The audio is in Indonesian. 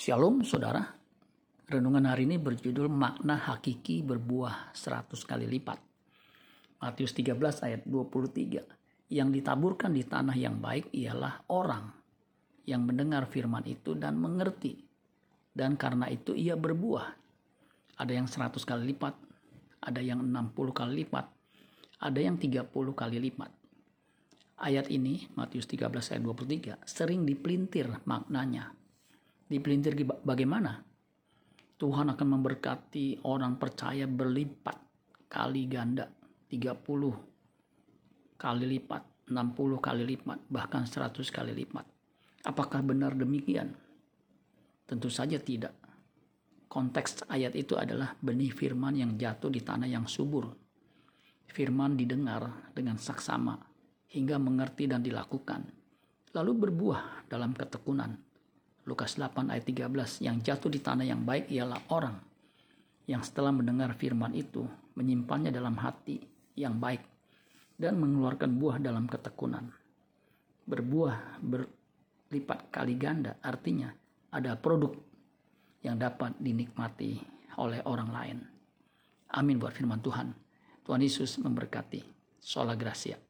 Shalom saudara. Renungan hari ini berjudul makna hakiki berbuah 100 kali lipat. Matius 13 ayat 23. Yang ditaburkan di tanah yang baik ialah orang yang mendengar firman itu dan mengerti. Dan karena itu ia berbuah. Ada yang 100 kali lipat, ada yang 60 kali lipat, ada yang 30 kali lipat. Ayat ini, Matius 13 ayat 23, sering dipelintir maknanya dipelintir bagaimana? Tuhan akan memberkati orang percaya berlipat kali ganda. 30 kali lipat 60 kali lipat bahkan 100 kali lipat. Apakah benar demikian? Tentu saja tidak. Konteks ayat itu adalah benih firman yang jatuh di tanah yang subur. Firman didengar dengan saksama hingga mengerti dan dilakukan. Lalu berbuah dalam ketekunan Lukas 8 ayat 13 yang jatuh di tanah yang baik ialah orang yang setelah mendengar firman itu menyimpannya dalam hati yang baik dan mengeluarkan buah dalam ketekunan. Berbuah berlipat kali ganda artinya ada produk yang dapat dinikmati oleh orang lain. Amin buat firman Tuhan. Tuhan Yesus memberkati. Sola Gracia.